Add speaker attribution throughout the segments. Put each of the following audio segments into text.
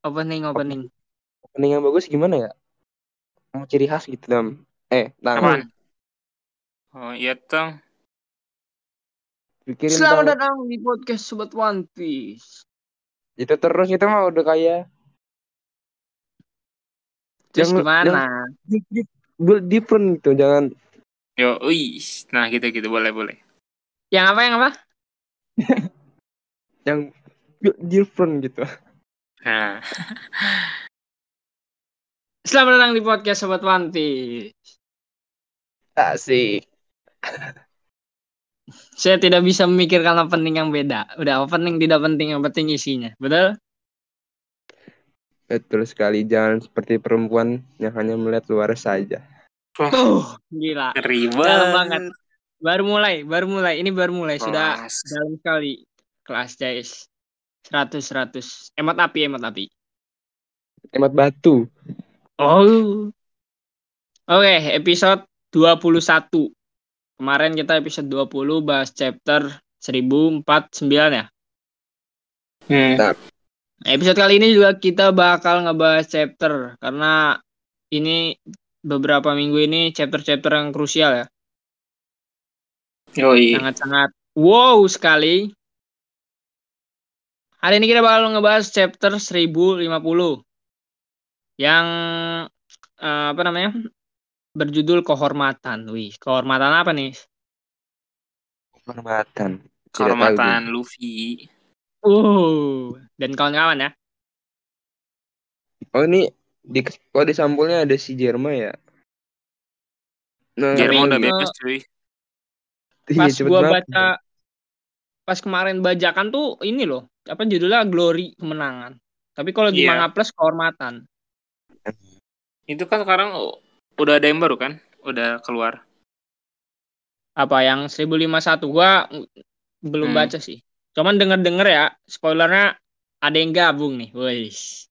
Speaker 1: Opening opening.
Speaker 2: Opening yang bagus gimana ya? Mau ciri khas gitu dam. Eh, tang.
Speaker 3: Apaan? Oh iya tang.
Speaker 2: Pikirin
Speaker 1: Selamat
Speaker 2: Tang.
Speaker 1: datang di podcast Sobat One Piece.
Speaker 2: Itu terus itu mah udah kayak
Speaker 1: Terus
Speaker 2: Jangan-
Speaker 1: gimana?
Speaker 2: build different gitu, jangan
Speaker 3: Yo, wih. Nah gitu gitu boleh boleh.
Speaker 1: Yang apa yang apa?
Speaker 2: yang build different gitu.
Speaker 3: Nah,
Speaker 1: Selamat datang di podcast Sobat Piece.
Speaker 2: Asik.
Speaker 1: Saya tidak bisa memikirkan opening yang beda. Udah opening tidak penting, yang penting isinya. Betul?
Speaker 2: Betul sekali, jangan seperti perempuan yang hanya melihat luar saja.
Speaker 3: wah
Speaker 1: Tuh, gila. Dalam
Speaker 3: banget.
Speaker 1: banget. Baru mulai, baru mulai. Ini baru mulai. Sudah
Speaker 3: Kelas.
Speaker 1: dalam sekali. Kelas guys. 100 100. Emot api, emot api.
Speaker 2: Hemat batu.
Speaker 1: Oh. Oke, episode 21. Kemarin kita episode 20 bahas chapter 1049 ya.
Speaker 3: Hmm.
Speaker 1: Episode kali ini juga kita bakal ngebahas chapter karena ini beberapa minggu ini chapter-chapter yang krusial ya.
Speaker 3: Yoi.
Speaker 1: Sangat-sangat wow sekali. Hari ini kita bakal ngebahas chapter 1050 yang eh, apa namanya? berjudul kehormatan. Wih, kehormatan apa nih?
Speaker 2: Kehormatan. Tidak tahu
Speaker 3: Kehormatan Luffy.
Speaker 1: Uh, dan kawan-kawan ya.
Speaker 2: Oh ini di oh di sampulnya ada si Jerma ya. Nah,
Speaker 3: Jerman udah bebas cuy.
Speaker 2: iya,
Speaker 1: Pas gua baca pas kemarin bajakan tuh ini loh, apa judulnya Glory kemenangan. Tapi kalau di
Speaker 3: Iya.
Speaker 1: Manga Plus kehormatan.
Speaker 3: Itu kan sekarang udah ada yang baru kan? Udah keluar.
Speaker 1: Apa yang 1051 gua belum
Speaker 3: Hmm.
Speaker 1: baca sih. Cuman denger-denger ya, spoilernya ada yang gabung nih. Wih.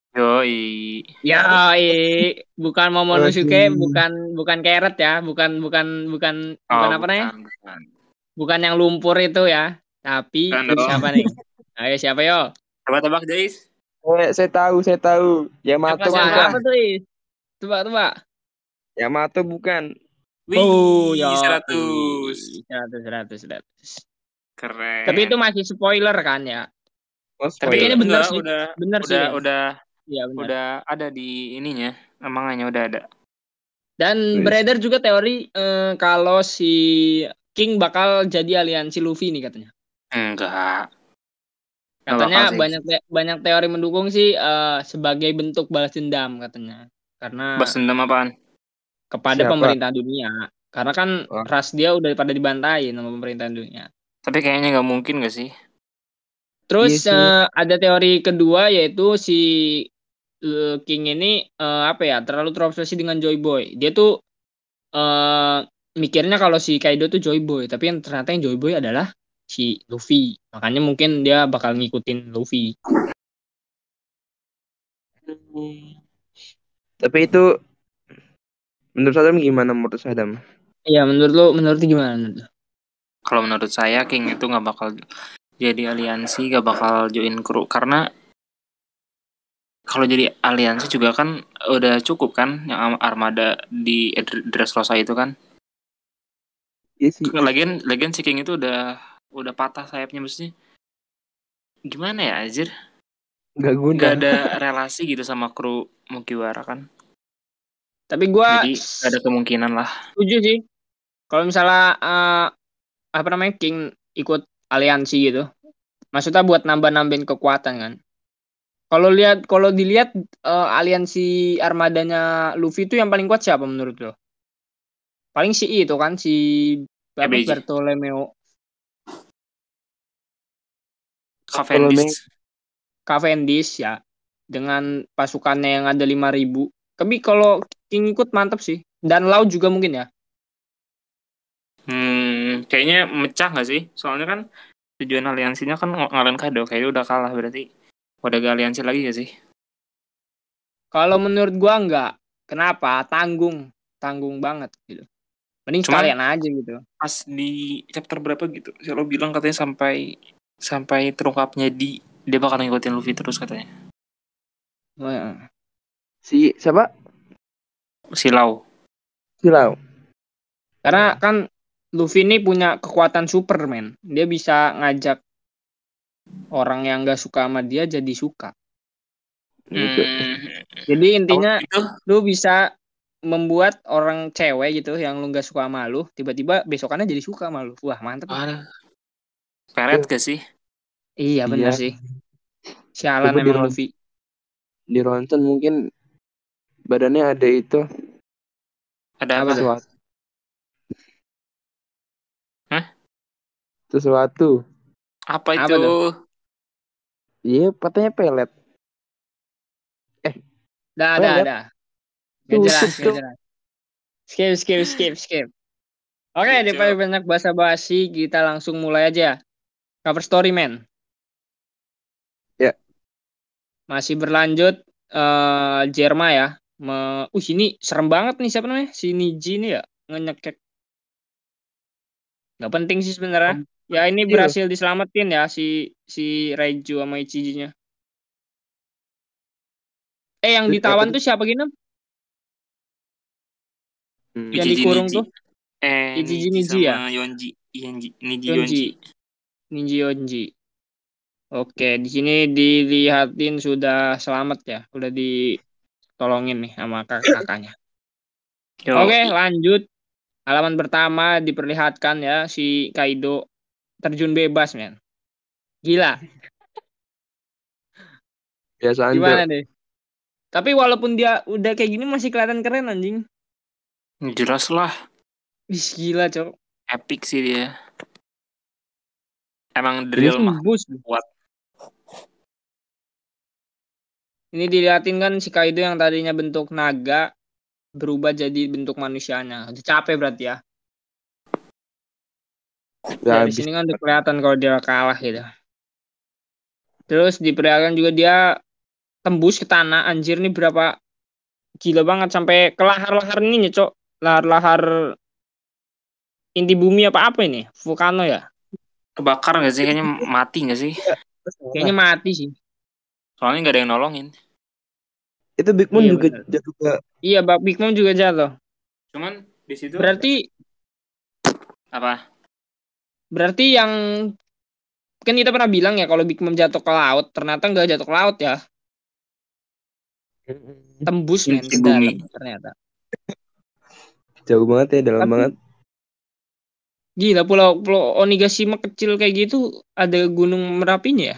Speaker 3: Yoi.
Speaker 1: Ya, eh, bukan Momonosuke, bukan bukan carrot ya, bukan bukan bukan bukan
Speaker 3: Oh,
Speaker 1: apa namanya?
Speaker 3: bukan, bukan.
Speaker 1: Bukan yang lumpur itu ya. Tapi
Speaker 3: Bukan dong.
Speaker 1: siapa nih? Ayo siapa yo?
Speaker 3: Tebak-tebak Jais.
Speaker 2: Eh, saya tahu, saya tahu. Yamato
Speaker 3: Siapa,
Speaker 2: bukan.
Speaker 3: siapa?
Speaker 1: Apa tuh? Is? Coba, coba.
Speaker 2: Yamato bukan.
Speaker 3: Wih,
Speaker 1: Oh, ya.
Speaker 3: 100.
Speaker 1: 100, 100, 100.
Speaker 3: Keren.
Speaker 1: Tapi itu masih spoiler kan ya?
Speaker 2: Oh,
Speaker 3: Tapi
Speaker 2: spoiler.
Speaker 1: bener
Speaker 3: enggak,
Speaker 1: sih.
Speaker 3: udah
Speaker 1: Bener sih.
Speaker 3: udah
Speaker 1: ya?
Speaker 3: udah
Speaker 1: Iya, bener.
Speaker 3: udah ada di ininya. Emangnya udah ada.
Speaker 1: Dan
Speaker 2: Wis.
Speaker 1: beredar juga teori eh, kalau si King bakal jadi aliansi Luffy nih katanya.
Speaker 3: Enggak.
Speaker 1: Katanya banyak te- banyak teori mendukung sih eh, sebagai bentuk balas dendam katanya. Karena
Speaker 3: Bas dendam apaan?
Speaker 1: kepada
Speaker 2: Siapa?
Speaker 1: pemerintah dunia. Karena kan
Speaker 2: Oh.
Speaker 1: ras dia udah pada dibantai sama pemerintah dunia.
Speaker 3: Tapi kayaknya nggak mungkin gak sih?
Speaker 1: Terus
Speaker 2: Iya sih.
Speaker 1: eh, ada teori kedua yaitu si eh, King ini eh, apa ya terlalu terobsesi dengan Joy Boy. Dia tuh eh mikirnya kalau si Kaido tuh Joy Boy, tapi yang ternyata yang Joy Boy adalah si Luffy. Makanya mungkin dia bakal ngikutin Luffy.
Speaker 2: Tapi itu menurut Sadam gimana menurut Sadam?
Speaker 1: Iya, menurut lu menurut lu gimana? Menurut?
Speaker 3: Kalau menurut saya King itu nggak bakal jadi aliansi, nggak bakal join kru karena kalau jadi aliansi juga kan udah cukup kan yang armada di Dr- Dressrosa itu kan.
Speaker 2: Iya sih.
Speaker 3: Lagian lagian si King itu udah udah patah sayapnya maksudnya. Gimana ya anjir?
Speaker 2: Gak guna.
Speaker 3: Nggak ada relasi gitu sama kru Mugiwara kan.
Speaker 1: Tapi gua
Speaker 3: Jadi nggak ada kemungkinan lah.
Speaker 1: setuju sih. Kalau misalnya eh, apa namanya King ikut aliansi gitu. Maksudnya buat nambah-nambahin kekuatan kan. Kalau lihat kalau dilihat eh, aliansi armadanya Luffy itu yang paling kuat siapa menurut lo? Paling si itu kan si. Bartolomeo
Speaker 3: Cavendish.
Speaker 1: Cavendish ya dengan pasukannya yang ada 5000. Tapi kalau King ikut mantep sih. Dan Lau juga mungkin ya.
Speaker 3: Hmm, kayaknya mecah nggak sih? Soalnya kan tujuan aliansinya kan ng- ngalahin Kaido. Kaido udah kalah berarti udah gak aliansi lagi gak sih?
Speaker 1: Kalau menurut gua enggak. Kenapa? Tanggung, tanggung banget gitu. Mending
Speaker 3: Cuman-
Speaker 1: sekalian aja gitu.
Speaker 3: Pas di chapter berapa gitu? Si lo bilang katanya sampai sampai terungkapnya di dia bakal ngikutin Luffy terus katanya.
Speaker 1: Wah,
Speaker 2: Si siapa?
Speaker 3: Silau.
Speaker 2: Silau.
Speaker 1: Karena kan Luffy ini punya kekuatan Superman. Dia bisa ngajak orang yang gak suka sama dia jadi suka.
Speaker 2: Gitu.
Speaker 3: Hmm,
Speaker 1: Jadi intinya
Speaker 3: itu
Speaker 1: lu bisa membuat orang cewek gitu yang lu gak suka sama lu, tiba-tiba besokannya jadi suka sama lu. Wah, mantep.
Speaker 3: Waduh. Peret gak sih?
Speaker 1: Iya bener
Speaker 2: Iya.
Speaker 1: sih. Sialan
Speaker 2: Coba
Speaker 1: emang
Speaker 2: di-
Speaker 1: Luffy.
Speaker 2: Di ronsen mungkin badannya ada itu
Speaker 3: Ada
Speaker 1: Apa
Speaker 2: sesuatu.
Speaker 3: Hah?
Speaker 2: Sesuatu.
Speaker 3: Apa
Speaker 1: Apa
Speaker 3: itu?
Speaker 1: tuh?
Speaker 2: Iya, katanya pelet.
Speaker 1: Dah,
Speaker 2: Oh,
Speaker 1: dah,
Speaker 2: lihat.
Speaker 1: dah. Gak
Speaker 2: Tuh,
Speaker 1: jelas, gak jelas. Skip, skip, skip, skip. Oke,
Speaker 3: Skip,
Speaker 1: daripada
Speaker 3: Cok.
Speaker 1: banyak basa-basi, kita langsung mulai aja. Cover story, man.
Speaker 2: Ya.
Speaker 1: Masih berlanjut, eh Jerma ya. Me uh, ini serem banget nih, siapa namanya? Si Niji ini ya, ngenyekek. Gak penting sih sebenarnya. Ya ini
Speaker 2: Kecil.
Speaker 1: berhasil diselamatin ya si si Raiju sama Ichijinya. Eh yang ditawan tuh siapa gini?
Speaker 2: Hmm.
Speaker 1: Yang dikurung
Speaker 3: Niji.
Speaker 1: tuh?
Speaker 3: Eh,
Speaker 1: Ichiji
Speaker 3: Niji
Speaker 1: Niji ya?
Speaker 3: sama Yonji. Yonji. Niji
Speaker 1: Yonji.
Speaker 3: Yonji.
Speaker 1: Ninji Yonji. Oke, di sini dilihatin sudah selamat ya, udah ditolongin nih sama kak kakaknya.
Speaker 3: Yo,
Speaker 1: Oke, lanjut. Halaman pertama diperlihatkan ya si Kaido terjun bebas, men. Gila,
Speaker 2: Biasa
Speaker 1: gimana
Speaker 2: aja.
Speaker 1: deh? Tapi walaupun dia udah kayak gini masih kelihatan keren anjing.
Speaker 3: jelas lah.
Speaker 1: Wih, gila, Cok.
Speaker 3: Epic sih dia. Emang
Speaker 1: Ini
Speaker 3: drill mah kuat.
Speaker 1: Ini dilihatin kan si Kaido yang tadinya bentuk naga berubah jadi bentuk manusianya. Udah capek berarti ya. Dari
Speaker 2: habis.
Speaker 1: sini kan udah kelihatan kalau dia kalah gitu. Terus diperlihatkan juga dia tembus ke tanah. Anjir nih berapa gila banget sampai ke lahar-lahar ini ya, Cok. Lahar-lahar inti bumi apa apa ini? Vulkano ya?
Speaker 3: Kebakar gak sih? Kayaknya mati gak sih?
Speaker 1: Kayaknya mati sih.
Speaker 3: Soalnya gak ada yang nolongin.
Speaker 2: Itu Big Mom
Speaker 1: Iya,
Speaker 2: juga
Speaker 1: benar.
Speaker 2: jatuh ke
Speaker 1: Iya, Bak Big Mom juga jatuh.
Speaker 3: Cuman di situ
Speaker 1: Berarti
Speaker 3: apa?
Speaker 1: berarti yang kan kita pernah bilang ya kalau Big Mom jatuh ke laut, ternyata nggak jatuh ke laut ya. Tembus men ternyata.
Speaker 2: jauh banget ya, dalam
Speaker 1: Tapi-
Speaker 2: banget.
Speaker 1: Gila pulau pulau Onigashima kecil kayak gitu ada gunung merapinya ya?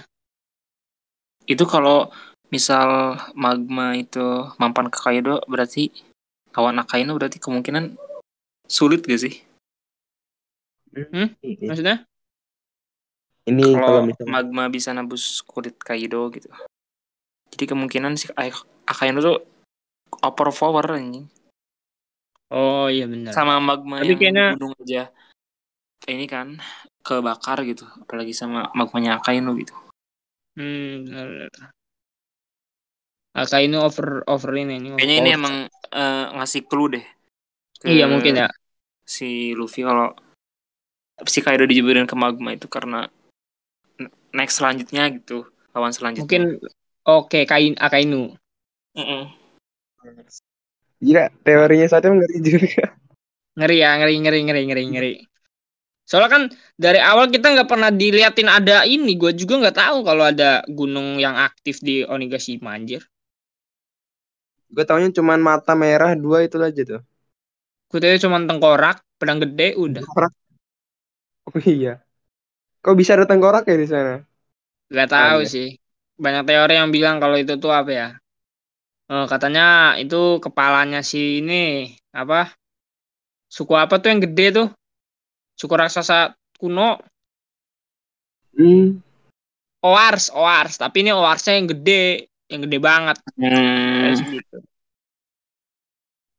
Speaker 3: Itu kalau misal magma itu mampan ke Kaido berarti lawan Akainu berarti kemungkinan sulit gak sih?
Speaker 1: Hmm? Maksudnya?
Speaker 2: Ini kalau
Speaker 3: Kalau
Speaker 2: misalnya
Speaker 3: magma bisa nembus kulit Kaido gitu. Jadi kemungkinan si Ai- Akainu tuh overpower anjing.
Speaker 1: Oh iya benar.
Speaker 3: Sama magma
Speaker 1: Tapi
Speaker 3: yang
Speaker 1: kayaknya-
Speaker 3: gunung aja. Ini kan kebakar gitu, apalagi sama magmanya Akainu gitu.
Speaker 1: Hmm, benar. benar. Aka ini over over ini ini.
Speaker 3: Kayaknya ini emang eh, ngasih clue deh. ke
Speaker 1: Iya mungkin ya.
Speaker 3: Si Luffy kalau si Kaido dijeburin ke magma itu karena next selanjutnya gitu, lawan selanjutnya.
Speaker 1: Mungkin oke kain Akainu.
Speaker 3: Mm-mm.
Speaker 2: gila teorinya saja ngeri juga.
Speaker 1: Ngeri ya, ngeri ngeri ngeri ngeri ngeri. Soalnya kan dari awal kita nggak pernah diliatin ada ini. Gue juga nggak tahu kalau ada gunung yang aktif di Onigashima anjir.
Speaker 2: Gue taunya cuman mata merah dua itu aja tuh.
Speaker 1: Gue tahu cuma tengkorak, pedang gede, udah.
Speaker 2: Tengkorak. Oh iya. Kok bisa ada tengkorak ya di sana?
Speaker 1: Gak tahu
Speaker 2: iya.
Speaker 1: sih. Banyak teori yang bilang kalau itu tuh apa ya? Eh, katanya itu kepalanya si ini apa? Suku apa tuh yang gede tuh? Suku raksasa kuno.
Speaker 2: Hmm.
Speaker 1: Oars, Oars. Tapi ini Oarsnya yang gede, yang gede banget.
Speaker 3: Hmm,
Speaker 1: segitu.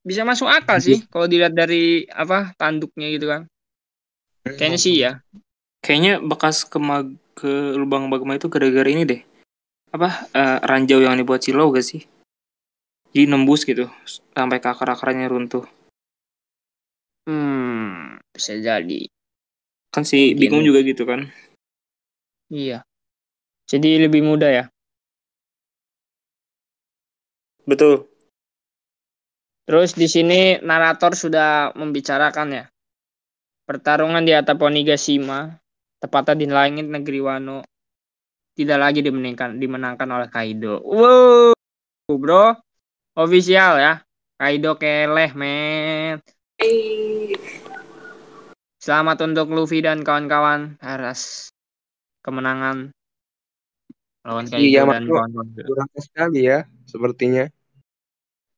Speaker 1: Bisa masuk akal sih kalau dilihat dari apa tanduknya gitu kan. Kayaknya sih ya.
Speaker 3: kayaknya bekas ke mag ke lubang magma itu gara-gara ini deh. Apa eh, ranjau yang dibuat Silo gak sih? Jadi nembus gitu sampai ke akar-akarnya runtuh.
Speaker 1: Hmm, bisa jadi.
Speaker 3: Kan si Mom juga gitu kan.
Speaker 1: Iya. Jadi lebih mudah ya.
Speaker 3: Betul.
Speaker 1: Terus di sini narator sudah membicarakan ya. Pertarungan di atap Onigashima, tepatnya di langit negeri Wano, tidak lagi dimenangkan, dimenangkan oleh Kaido. Wow, bro, official ya. Kaido keleh, men. Selamat untuk Luffy dan kawan-kawan atas kemenangan lawan Kaido
Speaker 2: Iya,
Speaker 1: dan kawan-kawan.
Speaker 2: Kurang sekali ya, sepertinya.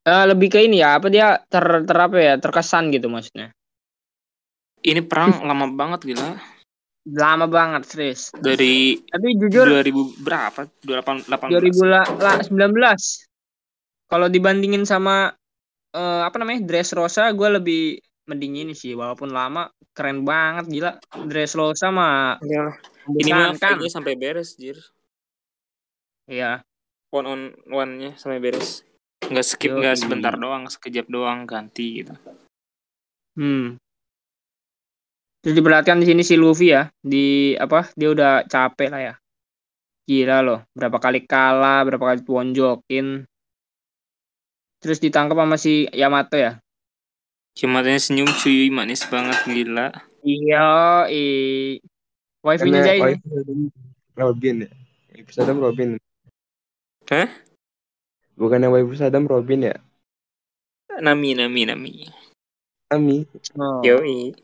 Speaker 1: Eh, lebih ke ini ya, apa dia ter, ter apa ya, terkesan gitu maksudnya.
Speaker 3: Ini perang lama banget gila.
Speaker 1: Lama banget, serius.
Speaker 3: Dari
Speaker 1: Tapi jujur
Speaker 3: 2000 berapa? 2018.
Speaker 1: 2019 kalau dibandingin sama eh, apa namanya Dressrosa gue lebih mending ini sih walaupun lama keren banget gila Dressrosa mah
Speaker 3: Iyalah. Ini mah fight-nya sampai beres, Jir.
Speaker 1: iya
Speaker 3: One on one-nya sampai beres. Nggak skip, nggak sebentar doang, sekejap doang ganti gitu.
Speaker 1: hmm terus diperhatikan di sini si Luffy ya di apa dia udah capek lah ya gila loh berapa kali kalah berapa kali tonjokin terus ditangkap sama si Yamato ya
Speaker 3: Cimatanya senyum cuy, manis banget gila.
Speaker 1: iya i wifi-nya
Speaker 2: Karena
Speaker 1: Jai nih.
Speaker 2: waifu Adam Robin ya. Sadam Robin.
Speaker 3: Hah?
Speaker 2: Bukannya waifu Sadam Robin ya?
Speaker 3: Nami, Nami, Nami.
Speaker 2: Ami.
Speaker 1: Oh.
Speaker 3: Yoi.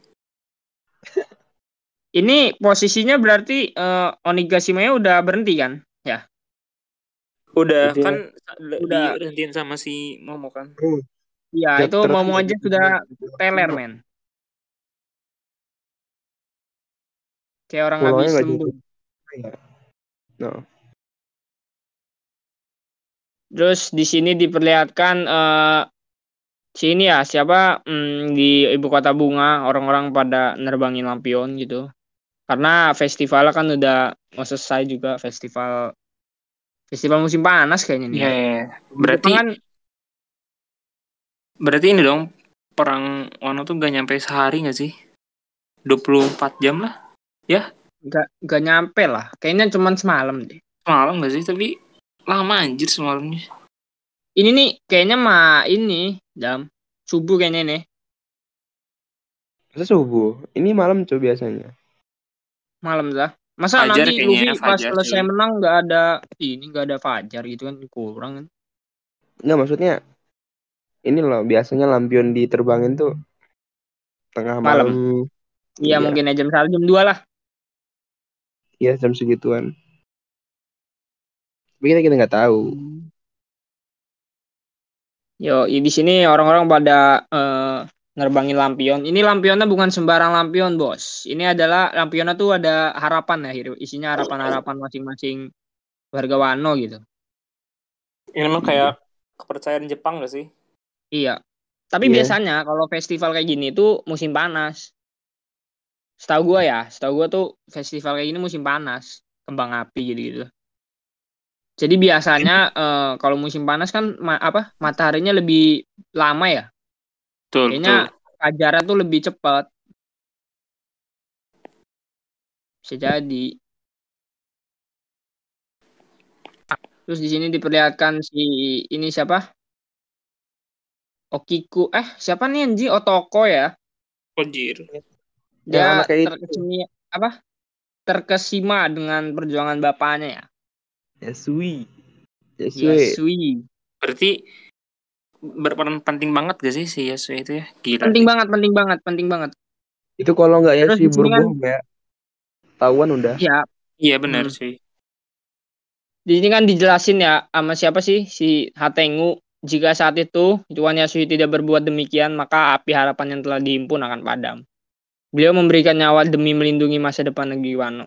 Speaker 1: Ini posisinya berarti eh, Onigashima-nya udah berhenti kan?
Speaker 3: Udah
Speaker 2: Berarti
Speaker 3: kan
Speaker 1: Udah.
Speaker 3: diberhentiin sama si Momo kan.
Speaker 1: Iya,
Speaker 2: Ya,
Speaker 1: itu ngomong aja sudah teler, men. Kayak orang habis
Speaker 2: nggak
Speaker 1: lembur.
Speaker 2: Ya. No.
Speaker 1: Terus di sini diperlihatkan eh sini ya siapa hmm, di ibu kota bunga orang-orang pada nerbangin lampion gitu. Karena festival kan udah mau selesai juga festival festival musim panas kayaknya nih.
Speaker 3: Iya,
Speaker 1: ya.
Speaker 3: iya. Berarti
Speaker 1: Jepang kan
Speaker 3: berarti ini dong perang Wano tuh gak nyampe sehari gak sih? 24 jam lah.
Speaker 1: nggak nggak nyampe lah. Kayaknya cuman semalam deh.
Speaker 3: Semalam gak sih? Tapi lama anjir semalamnya.
Speaker 1: Ini nih kayaknya mah ini jam subuh kayaknya nih.
Speaker 2: Masa subuh? Ini malam cuy biasanya.
Speaker 1: malam lah. Masa
Speaker 3: Fajar
Speaker 1: nanti
Speaker 3: kayaknya,
Speaker 1: Luffy pas
Speaker 3: Fajar,
Speaker 1: selesai
Speaker 3: cuy.
Speaker 1: menang nggak ada ini nggak ada fajar gitu kan kurang kan?
Speaker 2: Enggak maksudnya ini loh biasanya lampion diterbangin tuh tengah
Speaker 1: Malam.
Speaker 2: malam.
Speaker 1: Iya
Speaker 2: Iya.
Speaker 1: mungkin ya jam satu jam dua lah.
Speaker 2: Iya jam segituan. Tapi kita kita nggak tahu.
Speaker 1: Yo di sini orang-orang pada eh, nerbangin lampion. Ini lampionnya bukan sembarang lampion bos. Ini adalah lampionnya tuh ada harapan ya Hiro. Isinya harapan-harapan masing-masing warga Wano gitu.
Speaker 3: Ini mah kayak kepercayaan Jepang gak sih?
Speaker 1: Iya. Tapi
Speaker 2: Iya.
Speaker 1: biasanya kalau festival kayak gini tuh musim panas. Setahu gua ya, setahu gua tuh festival kayak gini musim panas, kembang api gitu-gitu. Jadi biasanya eh, kalau musim panas kan ma- apa mataharinya lebih lama ya.
Speaker 3: Betul,
Speaker 1: Kayaknya
Speaker 3: betul.
Speaker 1: fajarnya tuh lebih cepat. Bisa jadi. Terus di sini diperlihatkan si ini siapa? Okiku. Eh, siapa nih Anji? Otoko ya.
Speaker 3: Anjir.
Speaker 1: Dia
Speaker 2: Yang anaknya itu.
Speaker 1: terkesima apa? Terkesima dengan perjuangan bapaknya ya.
Speaker 2: Yasui. Yasui.
Speaker 1: Yasui.
Speaker 3: Berarti berperan penting banget gak sih si Yasui itu ya? Gila.
Speaker 1: Penting banget, penting banget, penting banget.
Speaker 2: Itu kalau nggak
Speaker 1: Terus sini kan-
Speaker 2: berbohong ya. Tahuan udah.
Speaker 1: Ya,
Speaker 3: Iya benar
Speaker 1: Hmm.
Speaker 3: sih.
Speaker 1: di sini kan dijelasin ya sama siapa sih si Hatengu jika saat itu Tuan Yasui tidak berbuat demikian maka api harapan yang telah dihimpun akan padam. Beliau memberikan nyawa demi melindungi masa depan negeri Wano.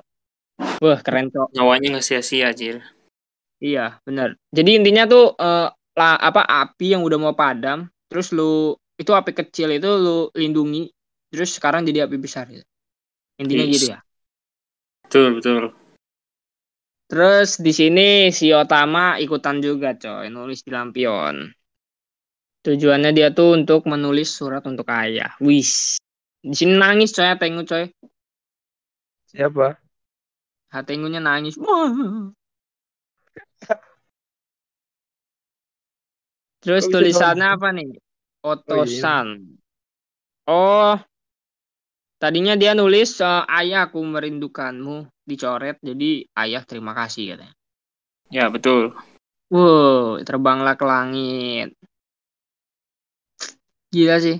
Speaker 1: Wah keren cok.
Speaker 3: Nyawanya nggak sia-sia anjir.
Speaker 1: Iya benar. Jadi intinya tuh eh, lah apa api yang udah mau padam terus lu itu api kecil itu lu lindungi terus sekarang jadi api besar gitu. Intinya
Speaker 3: Yes.
Speaker 1: gitu ya.
Speaker 3: Betul, betul.
Speaker 1: Terus di sini si Otama ikutan juga coy, nulis di lampion. Tujuannya dia tuh untuk menulis surat untuk ayah. Wis. Di sini nangis coy, Hatengu coy.
Speaker 2: Siapa?
Speaker 1: Hatengunya nangis. Terus
Speaker 2: Kok bisa
Speaker 1: tulisannya apa nih?
Speaker 2: Oh, iya.
Speaker 1: Otosan. Oh, tadinya dia nulis eh, ayahku merindukanmu dicoret jadi ayah terima kasih katanya.
Speaker 3: Ya betul.
Speaker 1: Wow, terbanglah ke langit. Gila sih.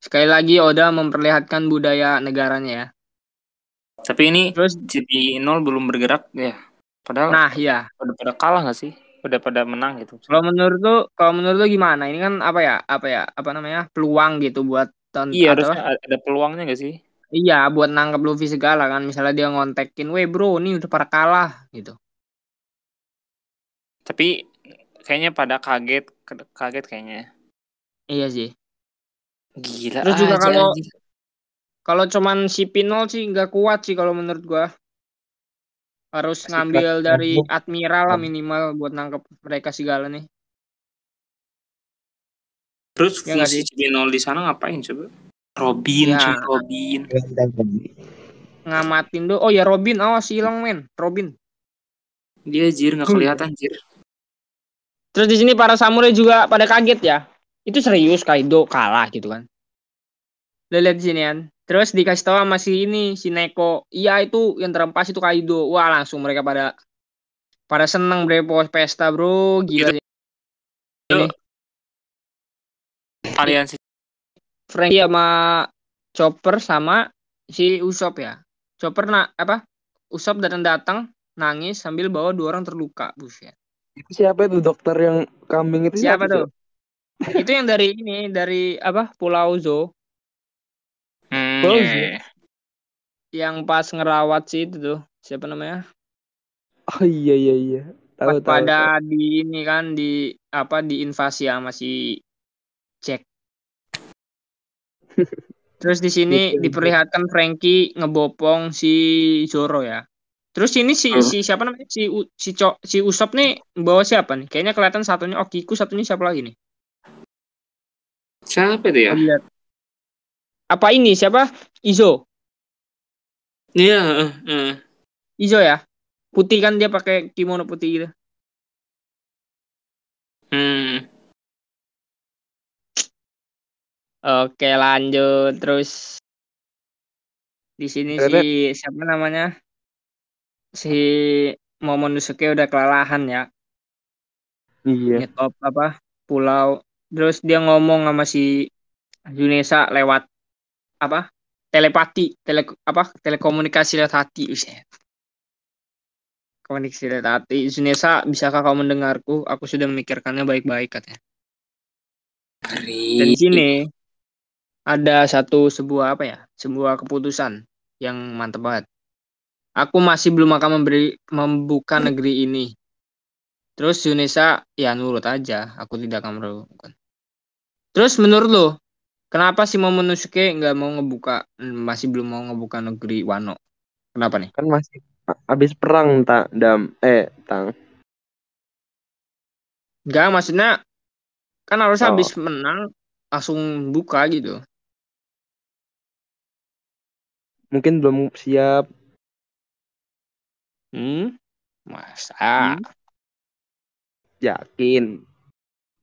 Speaker 1: Sekali lagi Oda memperlihatkan budaya negaranya ya.
Speaker 3: Tapi ini
Speaker 1: Terus,
Speaker 3: jadi nol belum bergerak ya. Padahal
Speaker 1: nah ya,
Speaker 3: udah pada kalah nggak sih? Udah pada menang gitu.
Speaker 1: kalau menurut lu, kalau menurut lu gimana? Ini kan apa ya, apa ya, apa namanya, peluang gitu buat ton
Speaker 3: Iya
Speaker 1: atau
Speaker 3: harusnya ada peluangnya nggak sih?
Speaker 1: iya buat nangkep Luffy segala kan. Misalnya dia ngontekin, weh bro, ini udah pada kalah gitu.
Speaker 3: Tapi kayaknya pada kaget, kaget kayaknya.
Speaker 1: Iya sih.
Speaker 3: Gila
Speaker 1: Terus juga kalau-. Kalau cuman si Pinol sih nggak kuat sih kalau menurut gua. Harus
Speaker 2: Masih
Speaker 1: ngambil
Speaker 2: kelas
Speaker 1: dari admiral lah minimal buat nangkep mereka segala nih.
Speaker 3: Terus
Speaker 1: Ya
Speaker 3: fungsi? Cibinol di sana ngapain coba? Robin,
Speaker 1: Ya.
Speaker 3: cuy, Robin.
Speaker 1: Ngamatin do. Oh ya Robin, awas hilang men. Robin.
Speaker 3: Dia jir nggak
Speaker 1: Hmm.
Speaker 3: kelihatan jir.
Speaker 1: Terus di sini para samurai juga pada kaget ya. Itu serius Kaido kalah gitu kan. Lihat di sini kan. Terus dikasih tahu sama si ini, si Neko. Iya itu yang terempas itu Kaido. Wah langsung mereka pada pada seneng bre pos pesta bro. Gila sih. Ini
Speaker 3: Aliansi
Speaker 1: Frankie sama Chopper sama si Usop ya. Chopper nak apa? Usop datang datang nangis sambil bawa dua orang terluka buset.
Speaker 2: Itu siapa itu dokter yang kambing itu
Speaker 1: Siapa
Speaker 2: siapa,
Speaker 1: tuh? itu yang dari ini dari apa Pulau Zo
Speaker 3: Hmm, iya,
Speaker 2: ya.
Speaker 3: iya.
Speaker 1: yang pas ngerawat sih itu tuh siapa namanya
Speaker 2: Oh iya iya iya.
Speaker 1: pas
Speaker 2: Tahu tahu. tahu.
Speaker 1: pada di ini kan di apa diinvasi sama si Jack terus di sini diperlihatkan Frankie ngebopong si Zoro ya terus ini si
Speaker 3: Hmm.
Speaker 1: si siapa namanya si U- si Cok si Usop nih bawa siapa nih kayaknya kelihatan satunya Okiku satunya siapa lagi nih
Speaker 3: Siapa itu ya?
Speaker 1: Oh, lihat apa ini? Siapa? Izo.
Speaker 3: Iya, eh, eh.
Speaker 1: Izo ya? Putih kan dia pakai kimono putih gitu.
Speaker 3: Hmm.
Speaker 1: Oke lanjut. Terus di sini si siapa namanya? Si Momonosuke udah kelelahan ya.
Speaker 2: Iya.
Speaker 1: nyetop apa? Pulau. Terus dia ngomong sama si Yunesa lewat apa? Telepati tele apa? Telekomunikasi lewat hati komunikasi lewat hati. Yunesa bisakah kau mendengarku? Aku sudah memikirkannya baik-baik katanya. Dan di sini ada satu sebuah apa ya? Sebuah keputusan yang mantep banget. Aku masih belum akan memberi membuka negeri ini. Terus Yunesa ya nurut aja. Aku tidak akan melakukan terus menurut lo kenapa si Momonosuke nggak mau ngebuka masih belum mau ngebuka negeri Wano kenapa nih
Speaker 2: Kan masih habis perang tak dam eh tang.
Speaker 1: nggak maksudnya kan harus
Speaker 2: Oh.
Speaker 1: habis menang langsung buka gitu
Speaker 2: Mungkin belum siap.
Speaker 1: hmm masa
Speaker 2: Hmm. Yakin.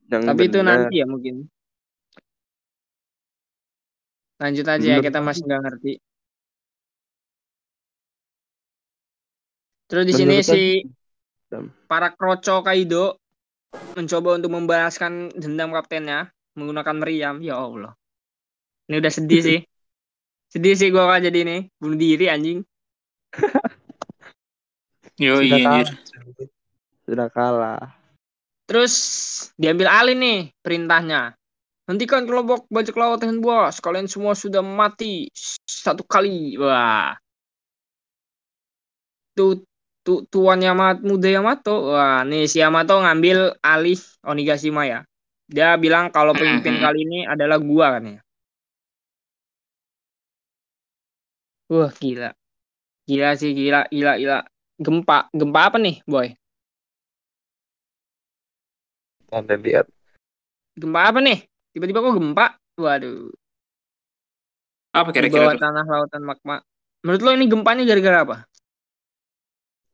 Speaker 2: Yang
Speaker 1: Tapi itu
Speaker 2: benar.
Speaker 1: nanti ya mungkin. Lanjut aja ya, kita masih nggak ngerti. Terus di sini si para kroco Kaido mencoba untuk membalaskan dendam kaptennya menggunakan meriam. Ya Allah. Ini udah sedih sih. Sedih sih gua kalau jadi ini. Bunuh diri anjing.
Speaker 3: Yo
Speaker 2: Sudah
Speaker 3: iya
Speaker 2: kalah.
Speaker 3: anjir.
Speaker 2: Sudah kalah.
Speaker 1: Terus diambil alih nih perintahnya. Hentikan kelompok bajak laut dengan bos. Kalian semua sudah mati satu kali. Wah. Tuh, tuh tuan Yamato muda Yamato. Wah, nih si Yamato ngambil alih Onigashima ya. Dia bilang kalau pemimpin kali ini adalah gua kan ya. Wah, gila. Gila sih, gila, gila, gila. Gempa, gempa apa nih, boy?
Speaker 2: Anda lihat.
Speaker 1: Gempa apa nih? Tiba-tiba kok gempa? Waduh.
Speaker 3: Apa
Speaker 1: di
Speaker 3: kira-kira
Speaker 1: bawah
Speaker 3: tuh?
Speaker 1: tanah lautan magma. Menurut lo ini gempanya gara-gara apa?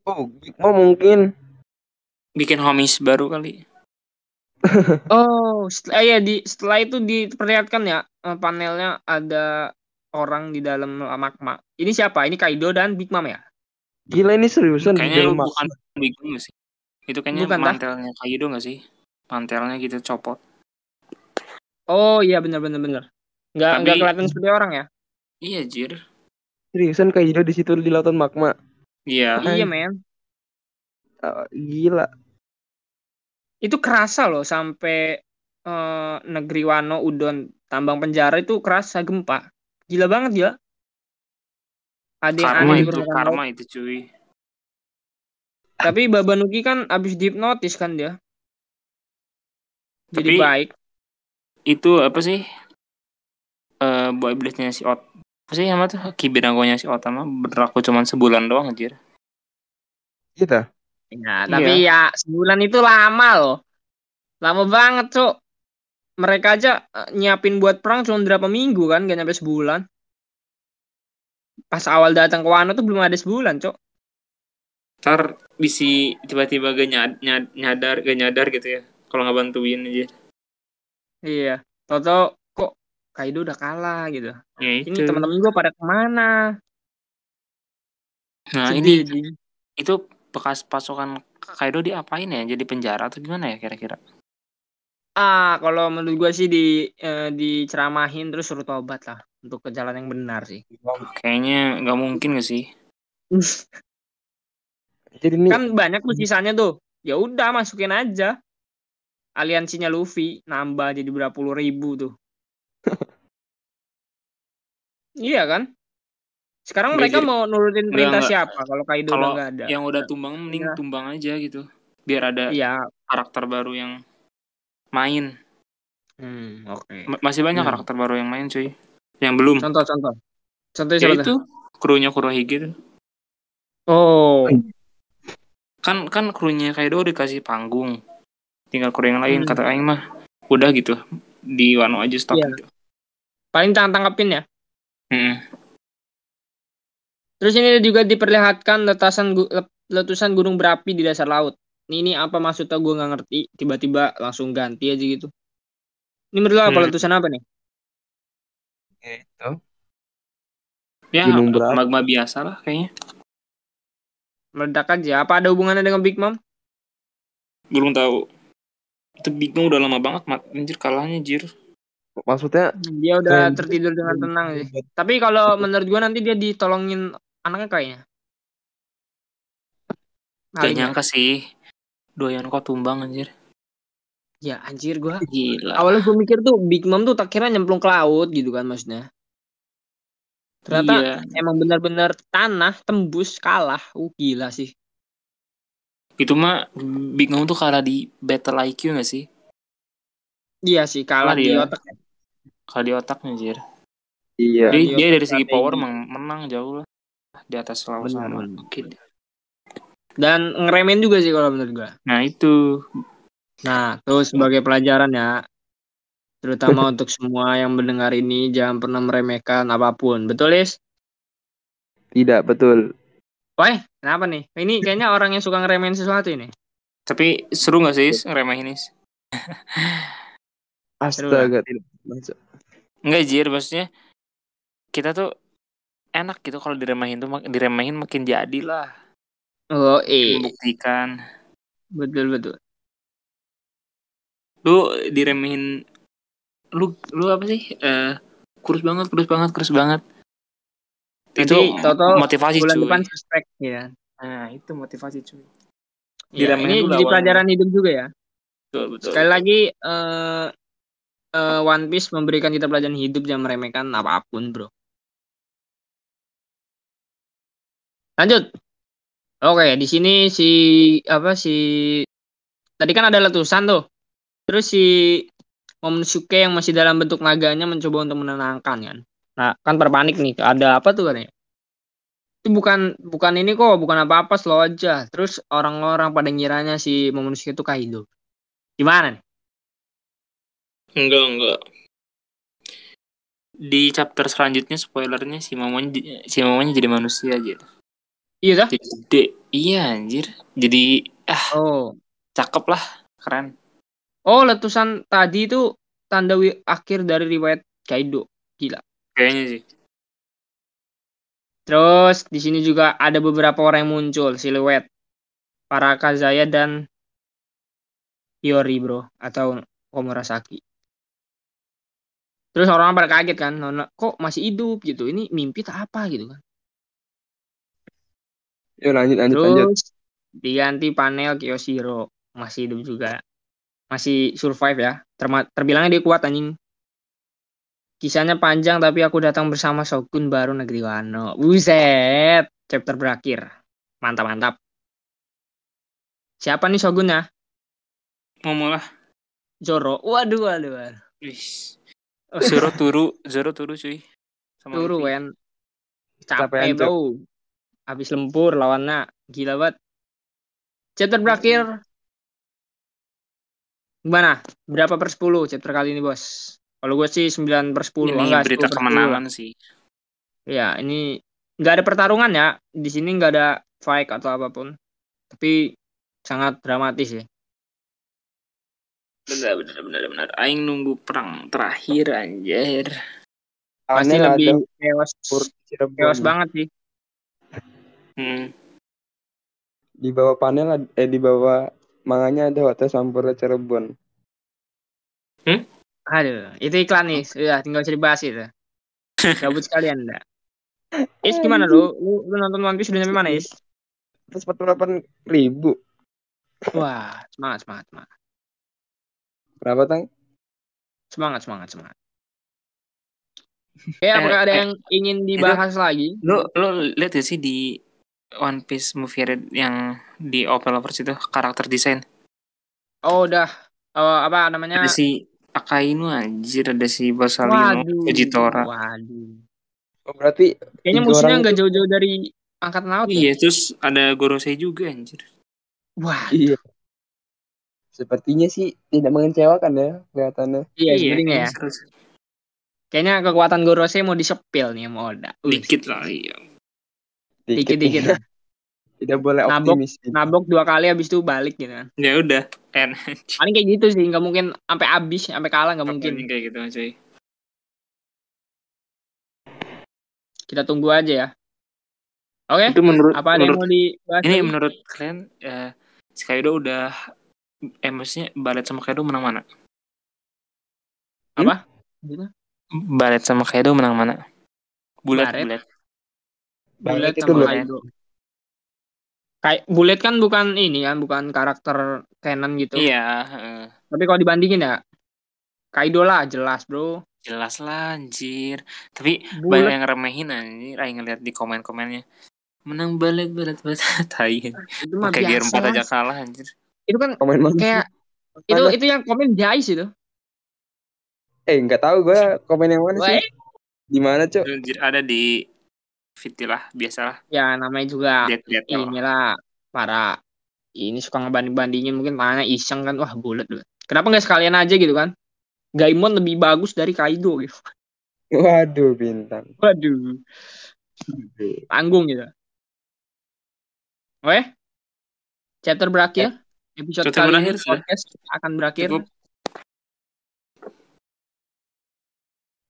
Speaker 2: Oh, Big Mom mungkin.
Speaker 3: Bikin homies baru kali.
Speaker 1: Oh, setelah, iya di setelah itu diperlihatkan ya eh, panelnya ada orang di dalam magma. Ini siapa? Ini Kaido dan Big Mom ya?
Speaker 2: Gila ini seriusan di
Speaker 3: Kayaknya bukan Big Mom sih? Itu kayaknya
Speaker 1: Bukan,
Speaker 3: mantelnya Kaido nggak sih? Mantelnya gitu copot.
Speaker 1: Oh iya benar benar benar. Nggak
Speaker 3: Tapi-
Speaker 1: nggak kelihatan seperti orang ya?
Speaker 3: Iya, Jir.
Speaker 2: seriusan Kaido di situ di lautan magma.
Speaker 3: Iya.
Speaker 2: Hai.
Speaker 1: Iya men.
Speaker 2: Ah, gila.
Speaker 1: Itu kerasa loh sampai eh, negeri Wano Udon tambang penjara itu kerasa gempa. Gila banget ya. Ada yang
Speaker 3: Karma
Speaker 1: aneh
Speaker 3: itu, karma itu cuy.
Speaker 1: Tapi Babanuki kan abis dihipnotis kan dia. Jadi
Speaker 3: Tapi-
Speaker 1: baik.
Speaker 3: Itu apa sih? Eh, boy iblisnya si Ot. Apa sih sama tuh? Kibinagonya si Ot sama berlaku cuma sebulan doang anjir.
Speaker 2: Kita.
Speaker 1: Ya, tapi ya sebulan itu lama loh. Lama banget, Cok. Mereka aja eh, nyiapin buat perang cuma berapa minggu kan, gak nyampe sebulan. Pas awal datang ke Wano tuh belum ada sebulan, Cok.
Speaker 3: Ntar bisi tiba-tiba gak nyad- nyad- nyadar, gak nyadar gitu ya. Kalau nggak bantuin aja.
Speaker 1: Iya. Toto kok Kaido udah kalah gitu.
Speaker 3: Ya itu.
Speaker 1: Ini teman-teman gue pada ke mana?
Speaker 3: Nah
Speaker 1: Sedih,
Speaker 3: ini
Speaker 1: sedih.
Speaker 3: itu bekas pasukan Kaido diapain ya? Jadi penjara atau gimana ya kira-kira?
Speaker 1: Ah, kalau menurut gue sih di eh, diceramahin terus suruh tobat lah untuk ke jalan yang benar sih.
Speaker 3: Kayaknya nggak mungkin gak sih?
Speaker 2: Jadi ini
Speaker 1: kan banyak tuh sisanya tuh ya udah masukin aja aliansinya Luffy nambah jadi berapa puluh ribu tuh iya kan sekarang
Speaker 3: Nggak,
Speaker 1: mereka mau nurutin perintah siapa kalau Kaido udah
Speaker 3: Kalau
Speaker 1: nggak ada
Speaker 3: yang udah tumbang mending
Speaker 1: Iya.
Speaker 3: tumbang aja gitu. Biar ada
Speaker 1: iya
Speaker 3: karakter baru yang main.
Speaker 1: hmm, oke
Speaker 3: Ma- Masih banyak
Speaker 1: Hmm.
Speaker 3: karakter baru yang main cuy. Yang belum.
Speaker 1: contoh contoh contoh
Speaker 3: Ya
Speaker 1: siapa
Speaker 3: itu krunya Kurohige tuh.
Speaker 1: oh
Speaker 3: Kan kan krunya Kaido dikasih panggung. Tinggal kru yang lain
Speaker 1: Hmm.
Speaker 3: kata aing mah. Udah gitu. Di Wano aja stop
Speaker 1: Iya.
Speaker 3: gitu.
Speaker 1: paling tang tangkapin ya
Speaker 3: Mm-mm.
Speaker 1: terus ini juga diperlihatkan letusan gu- letusan gunung berapi di dasar laut ini, ini apa maksudnya gue nggak ngerti tiba-tiba langsung ganti aja gitu ini menurut lo apa
Speaker 3: Hmm.
Speaker 1: letusan apa nih
Speaker 2: itu.
Speaker 3: Ya
Speaker 2: Gunung berapi.
Speaker 3: magma biasa lah kayaknya.
Speaker 1: meledak aja apa ada hubungannya dengan Big Mom
Speaker 3: Belum tahu. Itu bingung udah lama banget mat. Anjir kalahnya jir.
Speaker 2: Maksudnya
Speaker 1: dia udah
Speaker 2: Keren.
Speaker 1: tertidur dengan tenang sih tapi kalau menurut gue nanti dia ditolongin anaknya kayaknya
Speaker 3: Gak
Speaker 1: ya.
Speaker 3: nyangka sih. Doyan kok tumbang anjir.
Speaker 1: ya anjir gue
Speaker 3: Gila.
Speaker 1: awalnya gue mikir tuh Big Mom tuh tak kira nyemplung ke laut gitu kan maksudnya ternyata
Speaker 3: Iya.
Speaker 1: emang benar-benar tanah tembus kalah uh gila sih
Speaker 3: Itu mah Big Mom tuh kalah di battle IQ gak sih?
Speaker 1: iya sih kalah
Speaker 3: Kalah
Speaker 1: di
Speaker 3: dia.
Speaker 1: otak
Speaker 3: Kalah di otaknya anjir.
Speaker 2: iya.
Speaker 3: Dia,
Speaker 1: Iya,
Speaker 3: dia dari segi power emang menang jauh lah. Di atas selalu
Speaker 1: Benar,
Speaker 3: sama. Oke.
Speaker 1: dan ngeremen juga sih kalau menurut gue
Speaker 3: Nah itu.
Speaker 1: nah terus sebagai pelajaran ya terutama untuk semua yang mendengar ini jangan pernah meremehkan apa pun betul Lis?
Speaker 2: Tidak betul.
Speaker 1: Wah, kenapa nih? Ini kayaknya orang yang suka ngeremehin sesuatu ini.
Speaker 3: Tapi seru gak sih ngeremehin ini?
Speaker 2: Astaga tidak. Masuk.
Speaker 3: Enggak jir maksudnya. Kita tuh enak gitu kalau diremehin tuh diremehin makin jadi lah.
Speaker 1: Oh, eh.
Speaker 3: Membuktikan.
Speaker 1: Betul, betul.
Speaker 3: Lu diremehin lu lu apa sih? Eh kurus banget, kurus banget, kurus banget. Itu
Speaker 1: tahu-tahu
Speaker 3: motivasi
Speaker 1: Bulan
Speaker 3: cuy.
Speaker 1: depan suspek ya.
Speaker 3: Nah, itu motivasi cuy.
Speaker 1: Ya, ini jadi pelajaran hidup juga ya.
Speaker 3: Betul, betul.
Speaker 1: Sekali lagi eh eh, One Piece memberikan kita pelajaran hidup jangan meremehkan apa pun, Bro. Lanjut. Oke, di sini si apa si tadi kan ada letusan tuh. Terus si Momonosuke yang masih dalam bentuk naganya mencoba untuk menenangkan kan. Nah, kan berpanik nih. Ada apa tuh katanya? Itu bukan bukan ini kok, bukan apa-apa, slow aja. Terus orang-orang pada ngiranya si Momonosuke itu Kaido. Gimana nih?
Speaker 3: Enggak, enggak. Di chapter selanjutnya spoilernya si mamanya si mamanya jadi manusia aja.
Speaker 1: Iya dah?
Speaker 3: Jadi. Iya anjir. Jadi ah
Speaker 1: Oh,
Speaker 3: cakep lah, keren.
Speaker 1: Oh, letusan tadi itu tanda akhir dari riwayat Kaido. Gila.
Speaker 3: Kayaknya sih.
Speaker 1: Terus di sini juga ada beberapa orang yang muncul siluet para Kazaya dan Hiyori bro atau Komurasaki. Terus orang pada kaget kan, Nona kok masih hidup gitu. Ini mimpi tak apa gitu kan.
Speaker 2: Yuk lanjut lanjut lanjut.
Speaker 1: Terus diganti panel Kiyoshiro masih hidup juga. Masih survive ya. Terma- terbilangnya dia kuat anjing. Kisahnya panjang tapi aku datang bersama Shogun baru negeri Wano. Buset, chapter berakhir. Mantap mantap. Siapa nih Shogunnya?
Speaker 3: Ngomong lah.
Speaker 1: Zoro. Waduh waduh. waduh.
Speaker 3: Wih. Zoro turu, Zoro turu cuy. Sama
Speaker 1: Turu
Speaker 3: Luffy.
Speaker 1: Wen.
Speaker 2: Capean,
Speaker 1: Capek bro. Habis lempur lawannya. Gila banget. Chapter berakhir. Gimana? Berapa per 10 chapter kali ini bos? Kalau gue sih 9 per 10.
Speaker 3: Ini
Speaker 1: enggak,
Speaker 3: berita
Speaker 1: 10 per 10 lah.
Speaker 3: kemenangan sih.
Speaker 1: Ya, ini nggak ada pertarungan ya. Di sini nggak ada fight atau apa pun. Tapi sangat dramatis ya.
Speaker 3: Benar benar benar benar. Aing nunggu perang terakhir anjir.
Speaker 1: Pasti
Speaker 2: Aneh
Speaker 1: lebih chaos,
Speaker 2: Cirebon.
Speaker 1: chaos banget sih.
Speaker 3: Hmm.
Speaker 2: Di bawah panel eh di bawah manganya ada Hotel Sampurna Cirebon.
Speaker 1: Aduh, itu iklan nih. Udah, tinggal bisa dibahas itu. Gabut sekalian enggak? Is gimana lu? Lu, lu nonton One Piece udah nyampe mana, Is?
Speaker 2: Terus 48 ribu.
Speaker 1: Wah, semangat, semangat, semangat.
Speaker 2: Berapa tang?
Speaker 1: Semangat, semangat, semangat. Oke, apakah ada
Speaker 3: eh,
Speaker 1: yang ingin dibahas lagi?
Speaker 3: Lu lu lihat gak sih di One Piece movie red yang di Opel Lovers itu karakter desain
Speaker 1: Oh, udah. Oh, apa namanya?
Speaker 3: ada si Akainu anjir ada si Borsalino Fujitora
Speaker 1: Waduh.
Speaker 2: Oh, berarti
Speaker 1: Kayaknya musuhnya nggak jauh-jauh dari angkatan laut ya?
Speaker 3: iya terus ada Gorosei juga anjir
Speaker 1: Wah,
Speaker 2: iya. Sepertinya sih tidak mengecewakan ya kelihatannya.
Speaker 1: iya, sebenarnya ya.
Speaker 3: kayaknya seru sih.
Speaker 1: Kayaknya kekuatan Gorosei mau disepil nih sama Oda. Wih,
Speaker 3: dikit lah iya
Speaker 1: Dikit-dikit. ya.
Speaker 2: Tidak boleh
Speaker 1: Nabok.
Speaker 2: optimis.
Speaker 1: Nabok dua kali habis itu balik gitu kan.
Speaker 3: ya udah en
Speaker 1: Paling kayak gitu sih, nggak mungkin sampai habis, sampai kalah nggak mungkin.
Speaker 3: kayak gitu cuy
Speaker 1: Kita tunggu aja ya. Oke,
Speaker 3: itu menurut
Speaker 1: apa ada yang
Speaker 3: menurut
Speaker 1: mau dibahas?
Speaker 3: ini
Speaker 1: lagi?
Speaker 3: menurut kalian eh, si Kaido udah eh maksudnya Balet sama Kaido menang mana
Speaker 1: apa? Gitu.
Speaker 3: Balet sama Kaido menang mana Bulat bulat
Speaker 2: itu
Speaker 1: sama
Speaker 2: loh.
Speaker 1: Kaido. Kayak Bullet kan bukan ini kan, bukan karakter canon gitu.
Speaker 3: iya eh,
Speaker 1: Tapi kalau dibandingin ya, Kaido lah jelas bro.
Speaker 3: jelas lah anjir tapi banyak
Speaker 1: Bullet
Speaker 3: yang remehin anjir Aing ngeliat di komen-komennya menang balet balet balet tai
Speaker 1: itu mah
Speaker 3: pakai gear
Speaker 1: biasa
Speaker 3: 4
Speaker 1: lah.
Speaker 3: aja kalah anjir
Speaker 1: Itu kan
Speaker 2: Komen
Speaker 1: kayak itu
Speaker 2: Mana?
Speaker 1: itu yang komen Jais itu.
Speaker 2: Eh, nggak tahu gue komen yang mana sih? Di mana, Cok?
Speaker 3: Anjir, ada di Fiti lah biasalah
Speaker 1: ya namanya juga
Speaker 3: lihat lihat oh.
Speaker 1: inilah para ini suka ngebanding-bandingin mungkin tanya iseng kan wah bulat loh. Kenapa nggak sekalian aja gitu kan? Gaimon lebih bagus dari Kaido gitu.
Speaker 2: Waduh, bintang.
Speaker 1: Waduh, tanggung gitu. Oke. Chapter berakhir. Episode
Speaker 3: Chapter
Speaker 1: kali
Speaker 3: berakhir
Speaker 1: ini podcast akan berakhir.
Speaker 3: Cukup.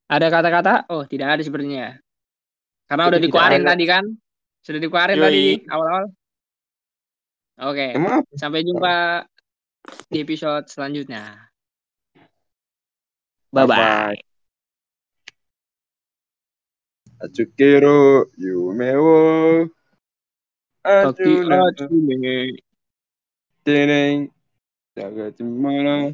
Speaker 1: Ada kata-kata? Oh, tidak ada sepertinya. Karena udah
Speaker 2: Tidak
Speaker 1: dikeluarin
Speaker 2: ada.
Speaker 1: tadi kan? Sudah dikeluarin
Speaker 3: Yoi.
Speaker 1: tadi di awal-awal. Oke.
Speaker 2: Apa?
Speaker 1: Sampai jumpa di episode selanjutnya. Bye bye.
Speaker 2: Atsukiro yume wo Atsunaga
Speaker 1: Atsume.
Speaker 2: teneng jaga cemana